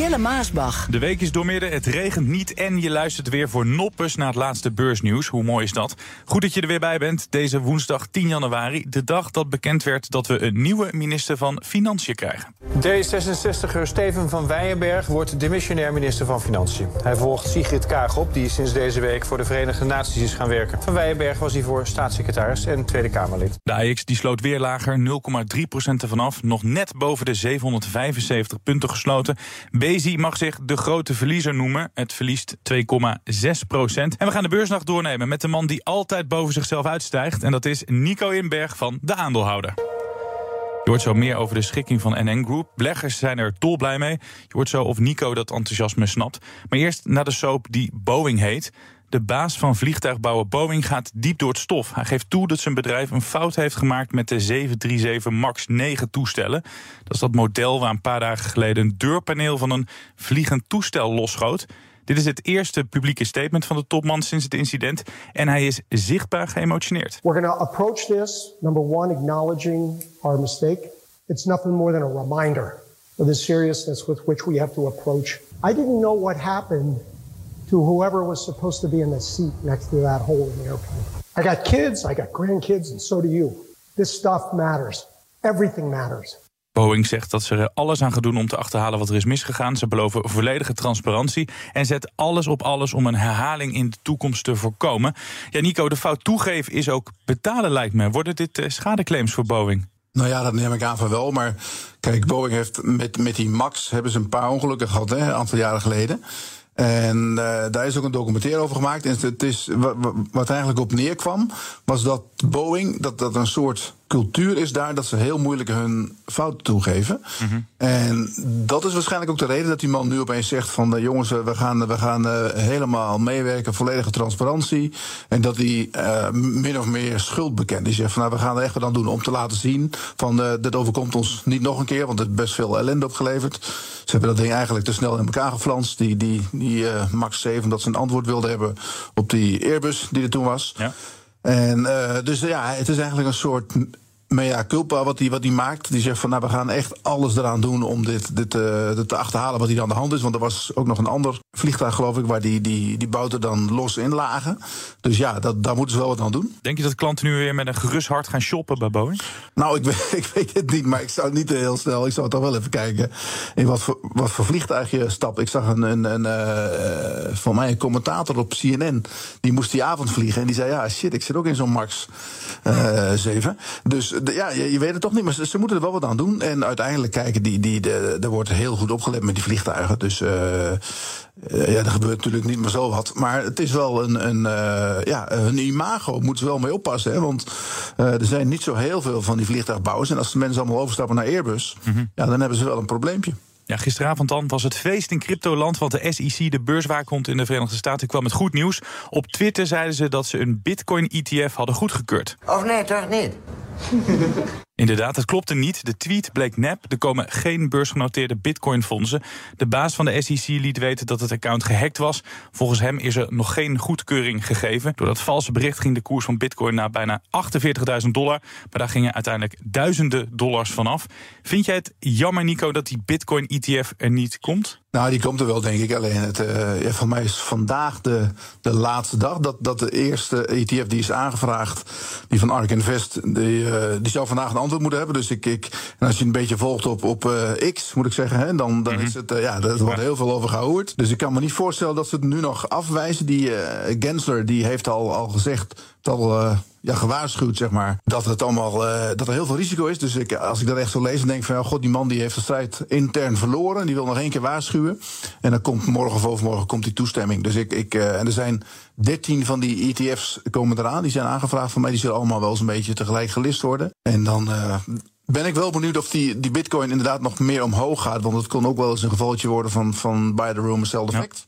Jelle Maasbach. De week is doormidden, het regent niet en je luistert weer voor noppes naar het laatste beursnieuws. Hoe mooi is dat? Goed dat je er weer bij bent, deze woensdag 10 januari. De dag dat bekend werd dat we een nieuwe minister van Financiën krijgen. D66er Steven van Weijenberg wordt demissionair minister van Financiën. Hij volgt Sigrid Kaag op, die sinds deze week voor de Verenigde Naties is gaan werken. Van Weijenberg was hiervoor staatssecretaris en Tweede Kamerlid. De AX die sloot weer lager, 0,3% ervan af. Nog net boven de 775 punten gesloten. Bezi mag zich de grote verliezer noemen. Het verliest 2,6 procent. En we gaan de beursnacht doornemen met de man die altijd boven zichzelf uitstijgt. En dat is Nico Inberg van de aandeelhouder. Je hoort zo meer over de schikking van NN Group. Beleggers zijn er dolblij mee. Je hoort zo of Nico dat enthousiasme snapt. Maar eerst naar de soap die Boeing heet. De baas van vliegtuigbouwer Boeing gaat diep door het stof. Hij geeft toe dat zijn bedrijf een fout heeft gemaakt met de 737 MAX 9 toestellen. Dat is dat model waar een paar dagen geleden een deurpaneel van een vliegend toestel losschoot. Dit is het eerste publieke statement van de topman sinds het incident. En hij is zichtbaar geëmotioneerd. We're going to approach this, number one, acknowledging our mistake. It's nothing more than a reminder of the seriousness with which we have to approach. I didn't know what happened to whoever was supposed to be in the seat next to that hole in the airplane. I got kids, I got grandkids, and so do you. This stuff matters. Everything matters. Boeing zegt dat ze er alles aan gaan doen om te achterhalen wat er is misgegaan. Ze beloven volledige transparantie en zet alles op alles om een herhaling in de toekomst te voorkomen. Ja, Nico, de fout toegeven is ook betalen, lijkt me. Worden dit eh, schadeclaims voor Boeing? Nou ja, dat neem ik aan van wel. Maar kijk, Boeing heeft met, met die MAX hebben ze een paar ongelukken gehad, hè, een aantal jaren geleden. En uh, daar is ook een documentaire over gemaakt. En het is, wat, wat eigenlijk op neerkwam, was dat Boeing, dat, dat een soort cultuur is daar dat ze heel moeilijk hun fouten toegeven. Mm -hmm. En dat is waarschijnlijk ook de reden dat die man nu opeens zegt van uh, jongens, we gaan, we gaan uh, helemaal meewerken, volledige transparantie. En dat hij uh, min of meer schuld bekend. Die zegt van nou, we gaan er echt wat aan doen om te laten zien van dit overkomt ons niet nog een keer, want het heeft best veel ellende opgeleverd. Ze hebben dat ding eigenlijk te snel in elkaar geflanst. Die, die, die Max 7, dat ze een antwoord wilden hebben op die Airbus die er toen was. Ja. En uh, dus ja, het is eigenlijk een soort mea culpa wat hij wat die maakt. Die zegt van nou, we gaan echt alles eraan doen om dit, dit, uh, dit te achterhalen wat hier aan de hand is. Want er was ook nog een ander vliegtuig, geloof ik, waar die, die, die bouten dan los in lagen. Dus ja, dat, daar moeten ze wel wat aan doen. Denk je dat klanten nu weer met een gerust hart gaan shoppen bij Boeing? Nou, ik weet, ik weet het niet, maar ik zou niet heel snel. Ik zou toch wel even kijken in wat voor, wat voor vliegtuig je stapt. Ik zag een, een, een uh, van mij een commentator op CNN. Die moest die avond vliegen en die zei: Ja, shit, ik zit ook in zo'n Max uh, 7. Dus ja, je, je, weet het toch niet, maar ze, ze, moeten er wel wat aan doen. En uiteindelijk kijken, die, die, de, er wordt heel goed opgelet met die vliegtuigen. Dus uh, uh, ja, er gebeurt natuurlijk niet meer zo wat. Maar het is wel een, een, uh, ja, een imago, moeten ze wel mee oppassen. Hè? Want er zijn niet zo heel veel van die vliegtuigbouwers. En als de mensen allemaal overstappen naar Airbus, mm -hmm. ja, dan hebben ze wel een probleempje. Ja, gisteravond dan was het feest in cryptoland, want de SEC, de beurswaakhond in de Verenigde Staten, kwam met goed nieuws. Op Twitter zeiden ze dat ze een Bitcoin-ETF hadden goedgekeurd. Of nee, toch niet? Inderdaad, het klopte niet. De tweet bleek nep. Er komen geen beursgenoteerde bitcoin-fondsen. De baas van de SEC liet weten dat het account gehackt was. Volgens hem is er nog geen goedkeuring gegeven. Door dat valse bericht ging de koers van bitcoin naar bijna 48.000 dollar. Maar daar gingen uiteindelijk duizenden dollars vanaf. Vind jij het jammer, Nico, dat die bitcoin-ETF er niet komt? Nou, die komt er wel, denk ik. Alleen, het, uh, ja, van mij is vandaag de, de laatste dag dat, dat de eerste ETF die is aangevraagd, die van ARK Invest, die, uh, die zou vandaag een antwoord moeten hebben. Dus ik, ik en als je een beetje volgt op, op uh, X, moet ik zeggen, hè, dan, dan mm -hmm. is het, ja, er wordt heel veel over gehoord. Dus ik kan me niet voorstellen dat ze het nu nog afwijzen. Die Gensler, die heeft al, al gezegd, het al ja, gewaarschuwd, zeg maar, dat het allemaal uh, dat er heel veel risico is. Dus ik, als ik dat echt zo lees, dan denk ik van ja, god, die man die heeft de strijd intern verloren. Die wil nog één keer waarschuwen. En dan komt morgen of overmorgen komt die toestemming. Dus ik, ik uh, en er zijn 13 van die ETF's komen eraan. Die zijn aangevraagd van mij. Die zullen allemaal wel eens een beetje tegelijk gelist worden. En dan uh, ben ik wel benieuwd of die, die bitcoin inderdaad nog meer omhoog gaat. Want het kon ook wel eens een gevalletje worden van, van buy the rumor, sell the fact.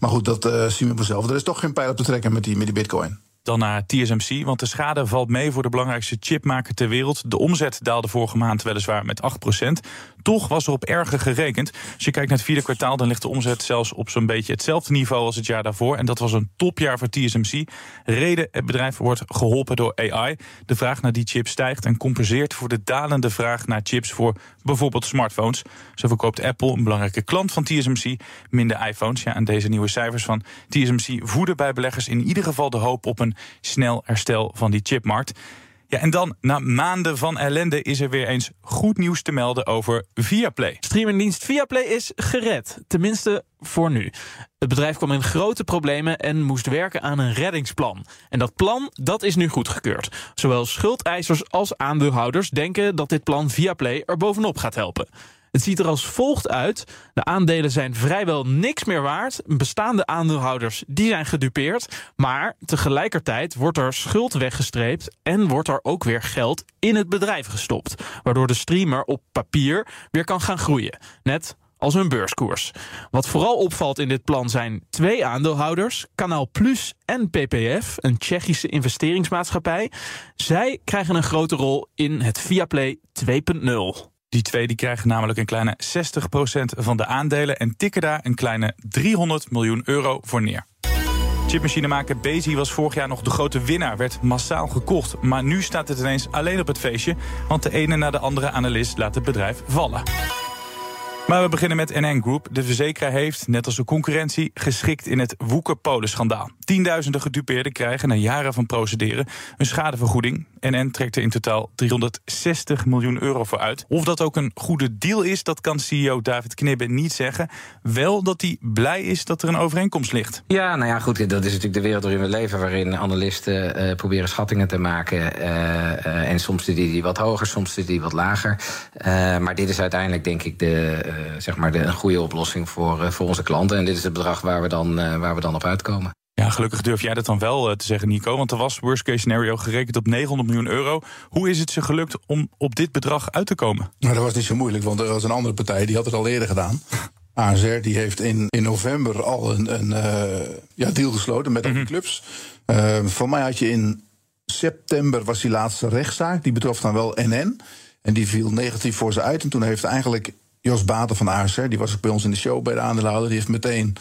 Maar goed, dat uh, zien we vanzelf. Er is toch geen pijl op te trekken met die, met die bitcoin. Dan naar TSMC, want de schade valt mee voor de belangrijkste chipmaker ter wereld. De omzet daalde vorige maand weliswaar met 8%. Toch was er op erger gerekend. Als je kijkt naar het vierde kwartaal, dan ligt de omzet zelfs op zo'n beetje hetzelfde niveau als het jaar daarvoor. En dat was een topjaar voor TSMC. Reden, het bedrijf wordt geholpen door AI. De vraag naar die chips stijgt en compenseert voor de dalende vraag naar chips voor bijvoorbeeld smartphones. Zo verkoopt Apple, een belangrijke klant van TSMC, minder iPhones. Ja, en deze nieuwe cijfers van TSMC voeden bij beleggers in ieder geval de hoop op een snel herstel van die chipmarkt. Ja, en dan, na maanden van ellende, is er weer eens goed nieuws te melden over Viaplay. Streamingdienst Viaplay is gered. Tenminste, voor nu. Het bedrijf kwam in grote problemen en moest werken aan een reddingsplan. En dat plan, dat is nu goedgekeurd. Zowel schuldeisers als aandeelhouders denken dat dit plan Viaplay er bovenop gaat helpen. Het ziet er als volgt uit. De aandelen zijn vrijwel niks meer waard. Bestaande aandeelhouders die zijn gedupeerd. Maar tegelijkertijd wordt er schuld weggestreept en wordt er ook weer geld in het bedrijf gestopt. Waardoor de streamer op papier weer kan gaan groeien. Net als hun beurskoers. Wat vooral opvalt in dit plan zijn twee aandeelhouders, Kanaal Plus en PPF, een Tsjechische investeringsmaatschappij. Zij krijgen een grote rol in het Viaplay 2.0. Die twee die krijgen namelijk een kleine 60% van de aandelen en tikken daar een kleine 300 miljoen euro voor neer. Chipmachinemaker Bezi was vorig jaar nog de grote winnaar, werd massaal gekocht. Maar nu staat het ineens alleen op het feestje, want de ene na de andere analist laat het bedrijf vallen. Maar we beginnen met NN Group. De verzekeraar heeft, net als de concurrentie, geschikt in het Woekerpolen-schandaal. Tienduizenden gedupeerden krijgen na jaren van procederen een schadevergoeding. NN trekt er in totaal 360 miljoen euro voor uit. Of dat ook een goede deal is, dat kan CEO David Knibbe niet zeggen. Wel dat hij blij is dat er een overeenkomst ligt. Ja, nou ja, goed, dat is natuurlijk de wereld waarin we leven... waarin analisten uh, proberen schattingen te maken. Uh, uh, en soms zit die wat hoger, soms zit die wat lager. maar dit is uiteindelijk, denk ik, de, zeg maar de, een goede oplossing voor, voor onze klanten. En dit is het bedrag waar we dan, waar we dan op uitkomen. Ja, gelukkig durf jij dat dan wel te zeggen, Nico. Want er was worst case scenario gerekend op 900 miljoen euro. Hoe is het ze gelukt om op dit bedrag uit te komen? Nou, dat was niet zo moeilijk, want er was een andere partij die had het al eerder gedaan. AZR die heeft in, in november al een, een uh, ja, deal gesloten met mm -hmm. clubs. Uh, van mij had je in september was die laatste rechtszaak. Die betrof dan wel NN. En die viel negatief voor ze uit. En toen heeft eigenlijk Jos Baten van AZR, die was ook bij ons in de show bij de aandeelhouder, die heeft meteen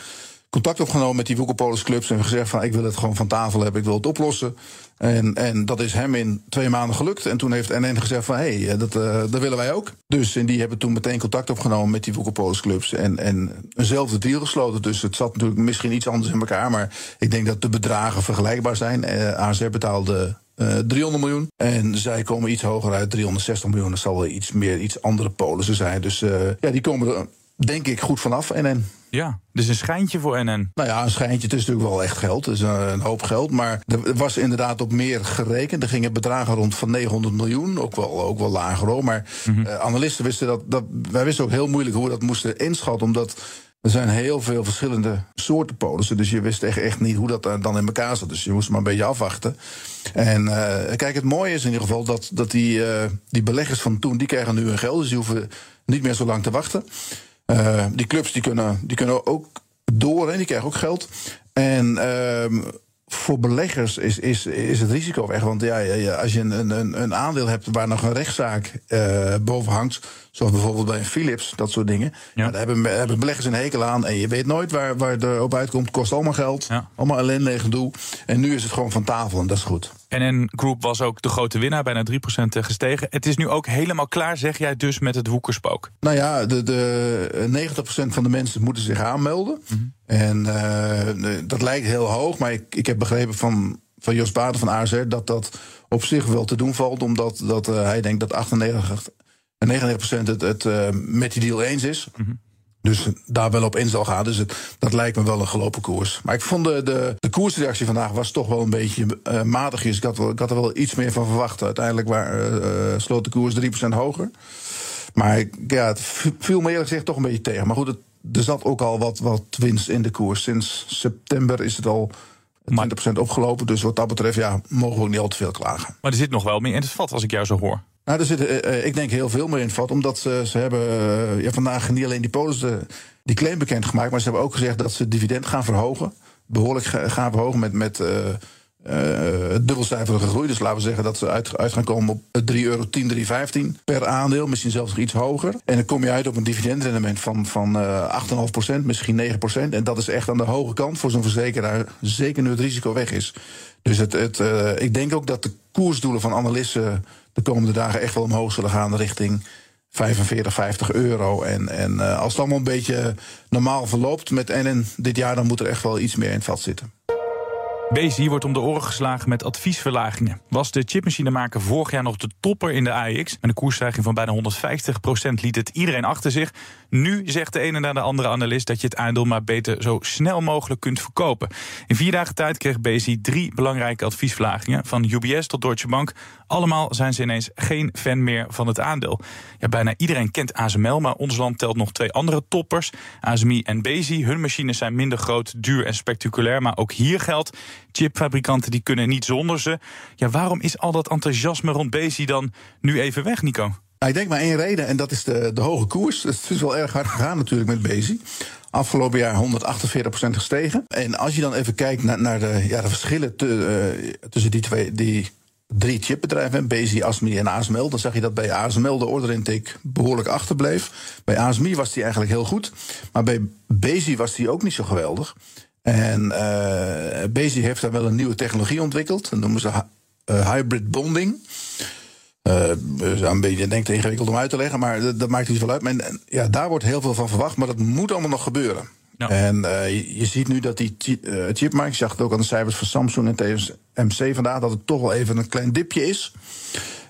contact opgenomen met die Woekerpolis clubs en gezegd van ik wil het gewoon van tafel hebben, ik wil het oplossen. En, en dat is hem in twee maanden gelukt. En toen heeft NN gezegd van hé, hey, dat, uh, dat willen wij ook. Dus en die hebben toen meteen contact opgenomen met die Woekerpolis clubs en, en eenzelfde deal gesloten. Dus het zat natuurlijk misschien iets anders in elkaar, maar ik denk dat de bedragen vergelijkbaar zijn. Uh, ASR betaalde uh, 300 miljoen. En zij komen iets hoger uit, 360 miljoen. Dat zal wel iets meer, iets andere polissen zijn. Dus uh, ja, die komen er denk ik goed vanaf. NN. Ja, dus een schijntje voor NN. Nou ja, een schijntje. Het is natuurlijk wel echt geld. Het is een, hoop geld. Maar er was inderdaad op meer gerekend. Er gingen bedragen rond van 900 miljoen. Ook wel, ook wel lager hoor. Maar mm -hmm. uh, analisten wisten dat, dat. Wij wisten ook heel moeilijk hoe we dat moesten inschatten. Omdat er zijn heel veel verschillende soorten polissen. Dus je wist echt, echt niet hoe dat dan in elkaar zat. Dus je moest maar een beetje afwachten. En uh, kijk, het mooie is in ieder geval dat, dat die, uh, die beleggers van toen... die krijgen nu hun geld. Dus die hoeven niet meer zo lang te wachten. Die clubs die kunnen, die kunnen ook door en die krijgen ook geld. En uh, voor beleggers is, is, is het risico weg. Want ja, ja, als je een, een, een aandeel hebt waar nog een rechtszaak uh, boven hangt. Zoals bijvoorbeeld bij Philips, dat soort dingen. Ja. daar hebben, hebben beleggers een hekel aan. En je weet nooit waar, waar het op uitkomt. Kost allemaal geld. Ja. Allemaal ellende en gedoe. En nu is het gewoon van tafel en dat is goed. NN Group was ook de grote winnaar, bijna 3% gestegen. Het is nu ook helemaal klaar, zeg jij dus, met het woekerspook? Nou ja, de, de 90% van de mensen moeten zich aanmelden. Mm -hmm. En uh, dat lijkt heel hoog, maar ik, ik heb begrepen van, van Jos Baden van AZ dat dat op zich wel te doen valt, omdat dat, uh, hij denkt dat 98, 99% het, het uh, met die deal eens is. Mm -hmm. Dus daar wel op in zal gaan. Dus het, dat lijkt me wel een gelopen koers. Maar ik vond de, de, de koersreactie vandaag was toch wel een beetje uh, matig. Ik had, wel, ik had er wel iets meer van verwacht. Uiteindelijk waar, uh, sloot de koers 3% hoger. Maar ja, het viel me eerlijk gezegd toch een beetje tegen. Maar goed, het, er zat ook al wat, wat winst in de koers. Sinds september is het al 20% opgelopen. Dus wat dat betreft ja, mogen we ook niet al te veel klagen. Maar er zit nog wel meer in het vat als ik jou zo hoor. Nou, er zit, uh, ik denk heel veel meer in het vat. Omdat ze, ze hebben uh, ja, vandaag niet alleen die de, die claim bekendgemaakt... maar ze hebben ook gezegd dat ze dividend gaan verhogen. Behoorlijk gaan verhogen met, met dubbelcijferige groei. Dus laten we zeggen dat ze uit, gaan komen op 3,10 euro, 3,15 per aandeel. Misschien zelfs iets hoger. En dan kom je uit op een dividendrendement van, van 8,5% misschien 9% En dat is echt aan de hoge kant voor zo'n verzekeraar. Zeker nu het risico weg is. Dus het, het, ik denk ook dat de koersdoelen van analisten de komende dagen echt wel omhoog zullen gaan richting 45, 50 euro. En, en als het allemaal een beetje normaal verloopt met NN dit jaar, dan moet er echt wel iets meer in het vat zitten. BZ wordt om de oren geslagen met adviesverlagingen. Was de chipmachinemaker vorig jaar nog de topper in de AEX... met een koersstijging van bijna 150% liet het iedereen achter zich. Nu zegt de ene naar de andere analist dat je het aandeel maar beter zo snel mogelijk kunt verkopen. In vier dagen tijd kreeg BZ drie belangrijke adviesverlagingen... van UBS tot Deutsche Bank. Allemaal zijn ze ineens geen fan meer van het aandeel. Ja, bijna iedereen kent ASML, maar ons land telt nog twee andere toppers. ASMI en BZ. Hun machines zijn minder groot, duur en spectaculair... maar ook hier geldt chipfabrikanten die kunnen niet zonder ze. Ja, waarom is al dat enthousiasme rond Bezi dan nu even weg, Nico? Nou, ik denk maar één reden en dat is de, de hoge koers. Het is wel erg hard gegaan natuurlijk met Bezi. Afgelopen jaar 148% gestegen. En als je dan even kijkt naar, naar de, ja, de verschillen te, uh, tussen die twee, die drie chipbedrijven, Bezi, ASMI en ASML, dan zag je dat bij ASML de order intake behoorlijk achterbleef. Bij ASMI was die eigenlijk heel goed, maar bij Bezi was die ook niet zo geweldig. En uh, Bezi heeft daar wel een nieuwe technologie ontwikkeld. Dat noemen ze uh, hybrid bonding. Uh, een beetje denk ik ingewikkeld om uit te leggen, maar dat, dat maakt niet veel uit. Maar, ja, daar wordt heel veel van verwacht, maar dat moet allemaal nog gebeuren. Ja. En uh, je, je, ziet nu dat die chipmarkt, je zag het ook aan de cijfers van Samsung en TSMC vandaag, dat het toch wel even een klein dipje is.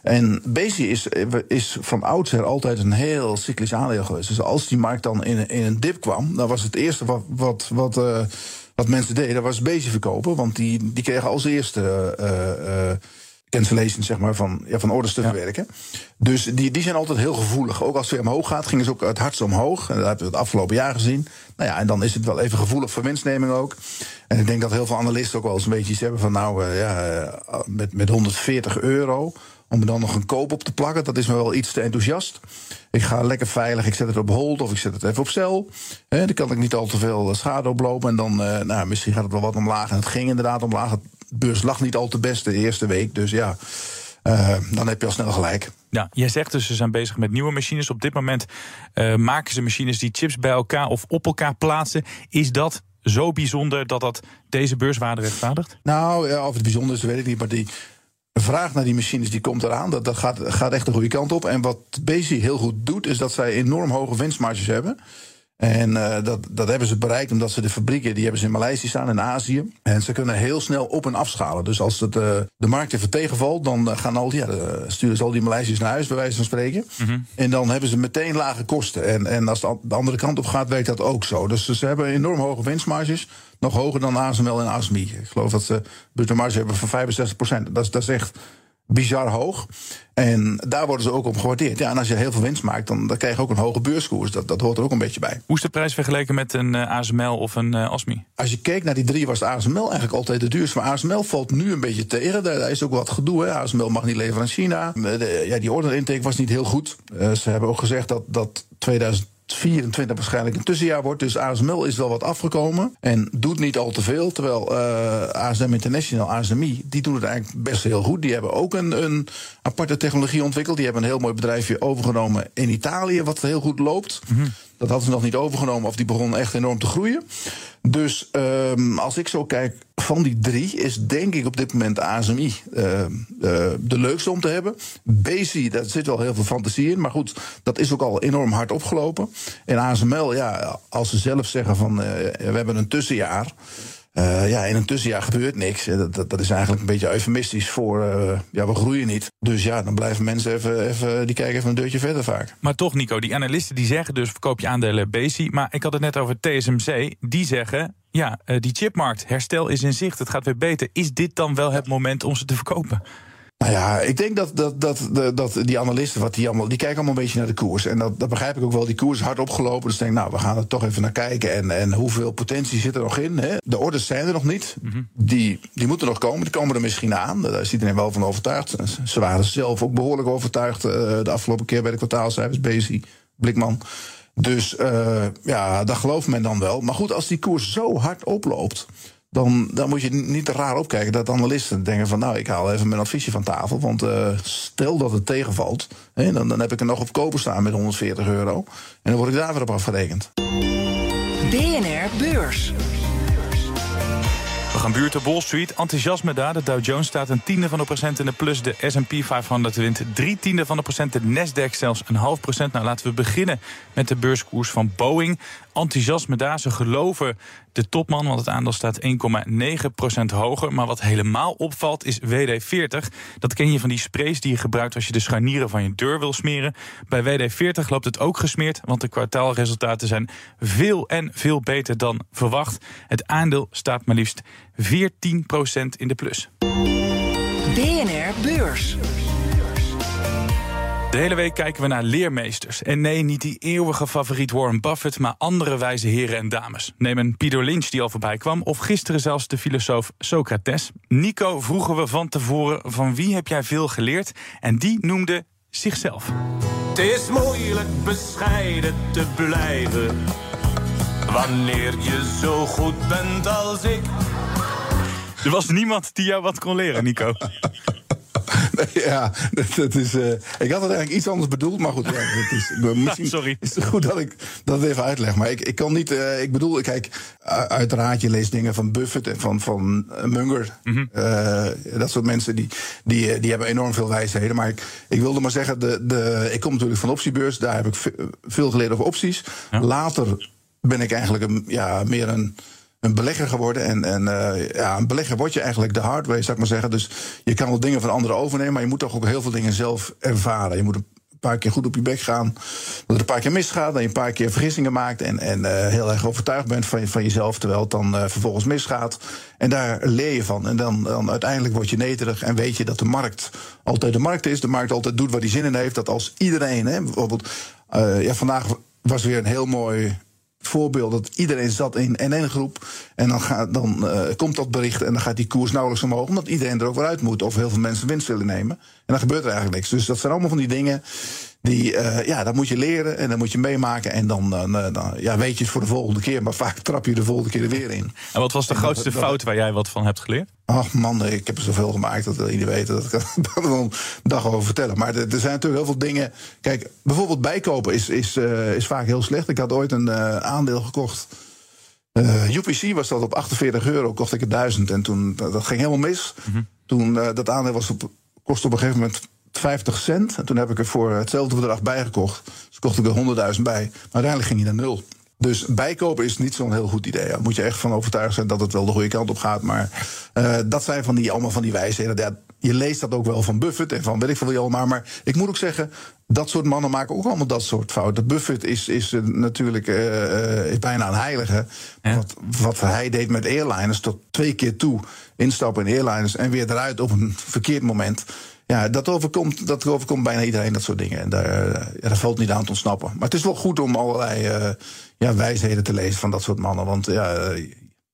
En Bezi is, is van oudsher altijd een heel cyclisch aandeel geweest. Dus als die markt dan in, in een dip kwam, dan was het eerste wat, wat, wat uh, wat mensen deden, was bezig verkopen. Want die, die kregen als eerste uh, uh, cancellation zeg maar, van, ja, van orders te ja. verwerken. Dus die, die zijn altijd heel gevoelig. Ook als het weer omhoog gaat, gingen ze ook het hardst omhoog. En dat hebben we het afgelopen jaar gezien. Nou ja, en dan is het wel even gevoelig voor winstneming ook. En ik denk dat heel veel analisten ook wel eens een beetje iets hebben van... nou, uh, ja, met, met 140 euro om er dan nog een koop op te plakken, dat is me wel iets te enthousiast. Ik ga lekker veilig, ik zet het op hold of ik zet het even op cel. He, dan kan ik niet al te veel schade oplopen. En dan, uh, nou, misschien gaat het wel wat omlaag. En het ging inderdaad omlaag. Het beurs lag niet al te best de eerste week. Dus ja, uh, dan heb je al snel gelijk. Ja, jij zegt dus ze zijn bezig met nieuwe machines. Op dit moment uh, maken ze machines die chips bij elkaar of op elkaar plaatsen. Is dat zo bijzonder dat dat deze beurswaarde rechtvaardigt? Nou, ja, of het bijzonder is, weet ik niet. Maar die, de vraag naar die machines die komt eraan. Dat, dat gaat, gaat echt de goede kant op. En wat Bezi heel goed doet, is dat zij enorm hoge winstmarges hebben. En uh, dat, dat hebben ze bereikt omdat ze de fabrieken, die hebben ze in Maleisië staan, in Azië. En ze kunnen heel snel op- en afschalen. Dus als het, uh, de markt even tegenvalt, dan gaan al die, ja, sturen ze al die Maleisiërs naar huis, bij wijze van spreken. Mm -hmm. En dan hebben ze meteen lage kosten. En, en als het de andere kant op gaat, werkt dat ook zo. Dus ze hebben enorm hoge winstmarges. Nog hoger dan ASML en ASMI. Ik geloof dat ze bruto marge hebben van 65 procent. Dat, dat is echt bizar hoog. En daar worden ze ook op gewaardeerd. Ja, en als je heel veel winst maakt, dan, dan krijg je ook een hoge beurskoers. Dat, dat hoort er ook een beetje bij. Hoe is de prijs vergeleken met een uh, ASML of een uh, ASMI? Als je keek naar die drie, was de ASML eigenlijk altijd de duurste. Maar ASML valt nu een beetje tegen. Daar, daar is ook wat gedoe. Hè. ASML mag niet leveren aan China. De, ja, die order intake was niet heel goed. Uh, ze hebben ook gezegd dat, dat 2000 24 waarschijnlijk een tussenjaar wordt. Dus ASML is wel wat afgekomen en doet niet al te veel. Terwijl uh, ASM International, ASMI, die doen het eigenlijk best heel goed. Die hebben ook een, een aparte technologie ontwikkeld. Die hebben een heel mooi bedrijfje overgenomen in Italië, wat heel goed loopt. -hmm. Dat hadden ze nog niet overgenomen of die begon echt enorm te groeien. Dus um, als ik zo kijk, van die drie is denk ik op dit moment ASMI uh, uh, de leukste om te hebben. Bezi, daar zit wel heel veel fantasie in. Maar goed, dat is ook al enorm hard opgelopen. En ASML, ja, als ze zelf zeggen van uh, we hebben een tussenjaar. Uh, ja, in een tussenjaar gebeurt niks. Dat, dat, is eigenlijk een beetje eufemistisch voor. Uh, ja, we groeien niet. Dus ja, dan blijven mensen even, even. die kijken even een deurtje verder vaak. Maar toch, Nico, die analisten die zeggen dus: verkoop je aandelen BC. Maar ik had het net over TSMC. Die zeggen: ja, uh, die chipmarkt, herstel is in zicht. Het gaat weer beter. Is dit dan wel het moment om ze te verkopen? Nou ja, ik denk dat, dat, dat, dat die analisten, wat die, allemaal, die kijken allemaal een beetje naar de koers. En dat, dat begrijp ik ook wel. Die koers is hard opgelopen. Dus ik denk, nou, we gaan er toch even naar kijken. En, en hoeveel potentie zit er nog in? Hè? De orders zijn er nog niet. Mm-hmm. die, die moeten nog komen. Die komen er misschien aan. Daar is iedereen wel van overtuigd. Ze waren zelf ook behoorlijk overtuigd uh, de afgelopen keer bij de kwartaalcijfers. Bezi, Blikman. Dus uh, ja, dat gelooft men dan wel. Maar goed, als die koers zo hard oploopt dan, dan moet je niet te raar opkijken dat analisten denken van... nou, ik haal even mijn adviesje van tafel, want uh, stel dat het tegenvalt... Hè, dan, dan heb ik er nog op kopen staan met 140 euro... en dan word ik daar weer op afgerekend. BNR Beurs. Gaan buurten Wall Street. Enthousiasme daar. De Dow Jones staat een tiende van de procent in de plus. De S&P 500 wint drie tiende van de procent. De Nasdaq zelfs een half procent. Nou, laten we beginnen met de beurskoers van Boeing enthousiasme daar. Ze geloven de topman, want het aandeel staat 1,9% hoger. Maar wat helemaal opvalt is WD-40. Dat ken je van die sprays die je gebruikt als je de scharnieren van je deur wil smeren. Bij WD-40 loopt het ook gesmeerd, want de kwartaalresultaten zijn veel en veel beter dan verwacht. Het aandeel staat maar liefst 14% in de plus. BNR Beurs. De hele week kijken we naar leermeesters. En nee, niet die eeuwige favoriet Warren Buffett, maar andere wijze heren en dames. Neem een Peter Lynch die al voorbij kwam, of gisteren zelfs de filosoof Socrates. Nico vroegen we van tevoren van wie heb jij veel geleerd? En die noemde zichzelf. Het is moeilijk bescheiden te blijven. Wanneer je zo goed bent als ik. Er was niemand die jou wat kon leren, Nico. ja, dat, is, uh, ik had het eigenlijk iets anders bedoeld, maar goed. Ja, het is, misschien Sorry. is het goed dat ik dat even uitleg. Maar ik, ik kan niet, uh, ik bedoel, kijk, uiteraard, je leest dingen van Buffett en van, van Munger. Mm -hmm. uh, dat soort mensen, die, die, die hebben enorm veel wijsheden. Maar ik, ik wilde maar zeggen, de, de, ik kom natuurlijk van de optiebeurs, daar heb ik veel geleerd over opties. Ja. Later ben ik eigenlijk een, ja, meer een een belegger geworden. En, en uh, ja, een belegger word je eigenlijk de hardware, zou ik maar zeggen. Dus je kan wel dingen van anderen overnemen, maar je moet toch ook heel veel dingen zelf ervaren. Je moet een paar keer goed op je bek gaan. Dat het een paar keer misgaat, dat je een paar keer vergissingen maakt. En, en uh, heel erg overtuigd bent van, van jezelf, terwijl het dan uh, vervolgens misgaat. En daar leer je van. En dan, dan uiteindelijk word je neterig en weet je dat de markt altijd de markt is. De markt altijd doet wat hij zin in heeft. Dat als iedereen, hè, bijvoorbeeld, ja, vandaag was weer een heel mooi voorbeeld dat iedereen zat in, in één groep. En dan, gaat, dan uh, komt dat bericht en dan gaat die koers nauwelijks omhoog. Omdat iedereen er ook weer uit moet. Of heel veel mensen winst willen nemen. En dan gebeurt er eigenlijk niks. Dus dat zijn allemaal van die dingen. Die, uh, ja, dat moet je leren en dan moet je meemaken. En dan, uh, dan ja, weet je het voor de volgende keer. Maar vaak trap je de volgende keer er weer in. En wat was de en grootste dat, fout waar jij wat van hebt geleerd? Ach man, ik heb er zoveel gemaakt dat iedereen weet. Dat kan ik er een dag over vertellen. Maar er, er, zijn natuurlijk heel veel dingen. Kijk, bijvoorbeeld bijkopen is, is, uh, is vaak heel slecht. Ik had ooit een uh, aandeel gekocht. Uh, UPC was dat op 48 euro, kocht ik het 1000. En toen, dat ging helemaal mis. Mm -hmm. Toen, dat aandeel was op, kostte op een gegeven moment 50 cent. En toen heb ik er voor hetzelfde bedrag bijgekocht. Dus kocht ik er 100.000 bij. Maar uiteindelijk ging hij naar nul. Dus bijkopen is niet zo'n heel goed idee. Daar moet je echt van overtuigd zijn dat het wel de goede kant op gaat. Maar uh, dat zijn van die, allemaal van die wijsheden. Ja, je leest dat ook wel van Buffett en van weet ik veel wie allemaal. Maar ik moet ook zeggen, dat soort mannen maken ook allemaal dat soort fouten. Buffett is, is natuurlijk uh, is bijna een heilige. Ja. Wat, wat hij deed met airliners tot twee keer toe instappen in airliners en weer eruit op een verkeerd moment. Ja, dat overkomt, dat overkomt bijna iedereen, dat soort dingen. En daar, ja, daar valt niet aan te ontsnappen. Maar het is wel goed om allerlei uh, ja, wijsheden te lezen van dat soort mannen. Want ja,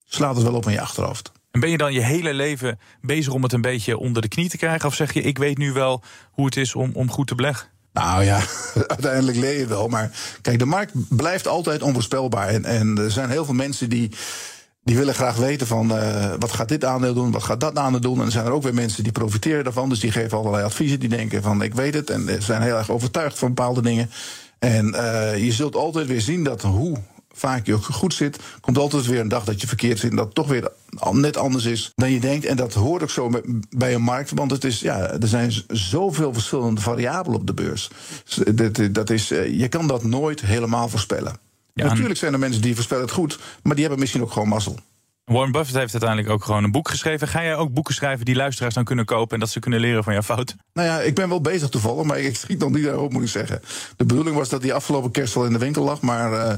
slaat het wel op in je achterhoofd. En ben je dan je hele leven bezig om het een beetje onder de knie te krijgen? Of zeg je, ik weet nu wel hoe het is om, om goed te beleggen? Nou ja, uiteindelijk leer je wel. Maar kijk, de markt blijft altijd onvoorspelbaar. En, en er zijn heel veel mensen die die willen graag weten van uh, wat gaat dit aandeel doen, wat gaat dat aandeel doen. En er zijn er ook weer mensen die profiteren daarvan. Dus die geven allerlei adviezen. Die denken van ik weet het. En zijn heel erg overtuigd van bepaalde dingen. En uh, je zult altijd weer zien dat hoe vaak je ook goed zit, komt altijd weer een dag dat je verkeerd zit. En dat het toch weer net anders is dan je denkt. En dat hoort ook zo bij een markt. Want het is, ja, er zijn zoveel verschillende variabelen op de beurs. Dat, is, uh, je kan dat nooit helemaal voorspellen. Ja, Natuurlijk zijn er mensen die voorspellen het goed, maar die hebben misschien ook gewoon mazzel. Warren Buffett heeft uiteindelijk ook gewoon een boek geschreven. Ga jij ook boeken schrijven die luisteraars dan kunnen kopen... en dat ze kunnen leren van jouw fouten? Nou ja, ik ben wel bezig toevallig, maar ik schiet nog niet daarop, moet ik zeggen. De bedoeling was dat die afgelopen kerst wel in de winkel lag, maar uh,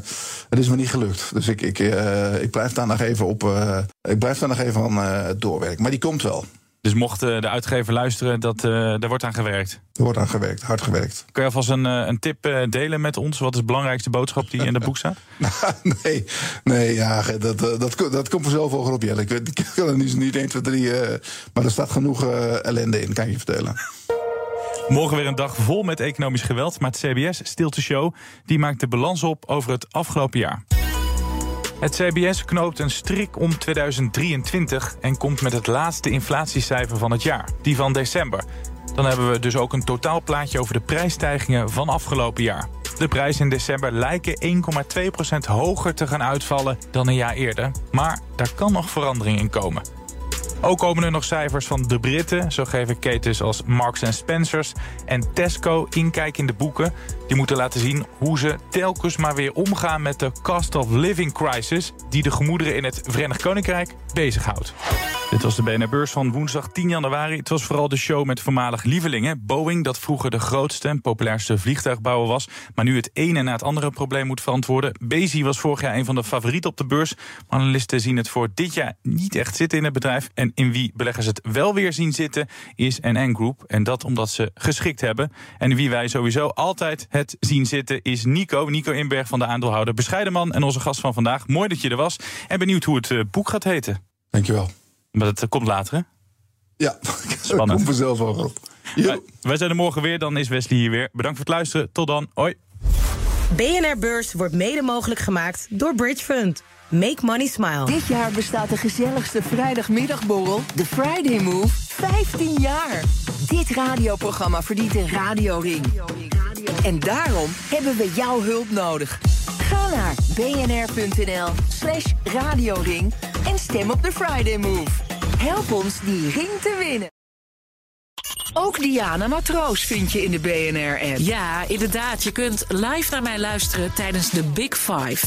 het is me niet gelukt. Dus ik, ik, uh, ik blijf daar nog even op. Uh, ik blijf daar nog even aan doorwerken. Maar die komt wel. Dus mocht de uitgever luisteren, dat, uh, er wordt aan gewerkt? Er wordt aan gewerkt, hard gewerkt. Kun je alvast een, een tip delen met ons? Wat is de belangrijkste boodschap die in het boek staat? nee, nee ja, dat, dat, dat, komt vanzelf wel op, Jelle. Ik, weet, ik kan er niet, niet 1, 2, 3... maar er staat genoeg ellende in, kan ik je vertellen. Morgen weer een dag vol met economisch geweld. Maar het CBS Stilte Show die maakt de balans op over het afgelopen jaar. Het CBS knoopt een strik om 2023 en komt met het laatste inflatiecijfer van het jaar, die van december. Dan hebben we dus ook een totaalplaatje over de prijsstijgingen van afgelopen jaar. De prijzen in december lijken 1,2% hoger te gaan uitvallen dan een jaar eerder. Maar daar kan nog verandering in komen. Ook komen er nog cijfers van de Britten. Zo geven ketens als Marks Spencers en Tesco inkijk in de boeken. Die moeten laten zien hoe ze telkens maar weer omgaan met de cost of living crisis... die de gemoederen in het Verenigd Koninkrijk bezighoudt. Dit was de BNR Beurs van woensdag 10 januari. Het was vooral de show met voormalig lievelingen. Boeing, dat vroeger de grootste en populairste vliegtuigbouwer was... maar nu het ene na het andere probleem moet verantwoorden. Bezi was vorig jaar een van de favorieten op de beurs. Maar analisten zien het voor dit jaar niet echt zitten in het bedrijf. En in wie beleggers het wel weer zien zitten, is NN Group. En dat omdat ze geschikt hebben. En wie wij sowieso altijd het zien zitten, is Nico. Nico Inberg van de aandeelhouder Bescheiden Man en onze gast van vandaag. Mooi dat je er was. En benieuwd hoe het eh, boek gaat heten. Dankjewel. Maar dat komt later, hè? Ja, spannend. komt vanzelf wel op. Wij, wij zijn er morgen weer, dan is Wesley hier weer. Bedankt voor het luisteren. Tot dan. Hoi. BNR Beurs wordt mede mogelijk gemaakt door Bridge Fund. Make money smile. Dit jaar bestaat de gezelligste vrijdagmiddagborrel, de Friday Move, 15 jaar. Dit radioprogramma verdient een radioring. En daarom hebben we jouw hulp nodig. Ga naar bnr.nl slash radioring en stem op de Friday Move. Help ons die ring te winnen. Ook Diana Matroos vind je in de BNR-app. Ja, inderdaad. Je kunt live naar mij luisteren tijdens de Big Five.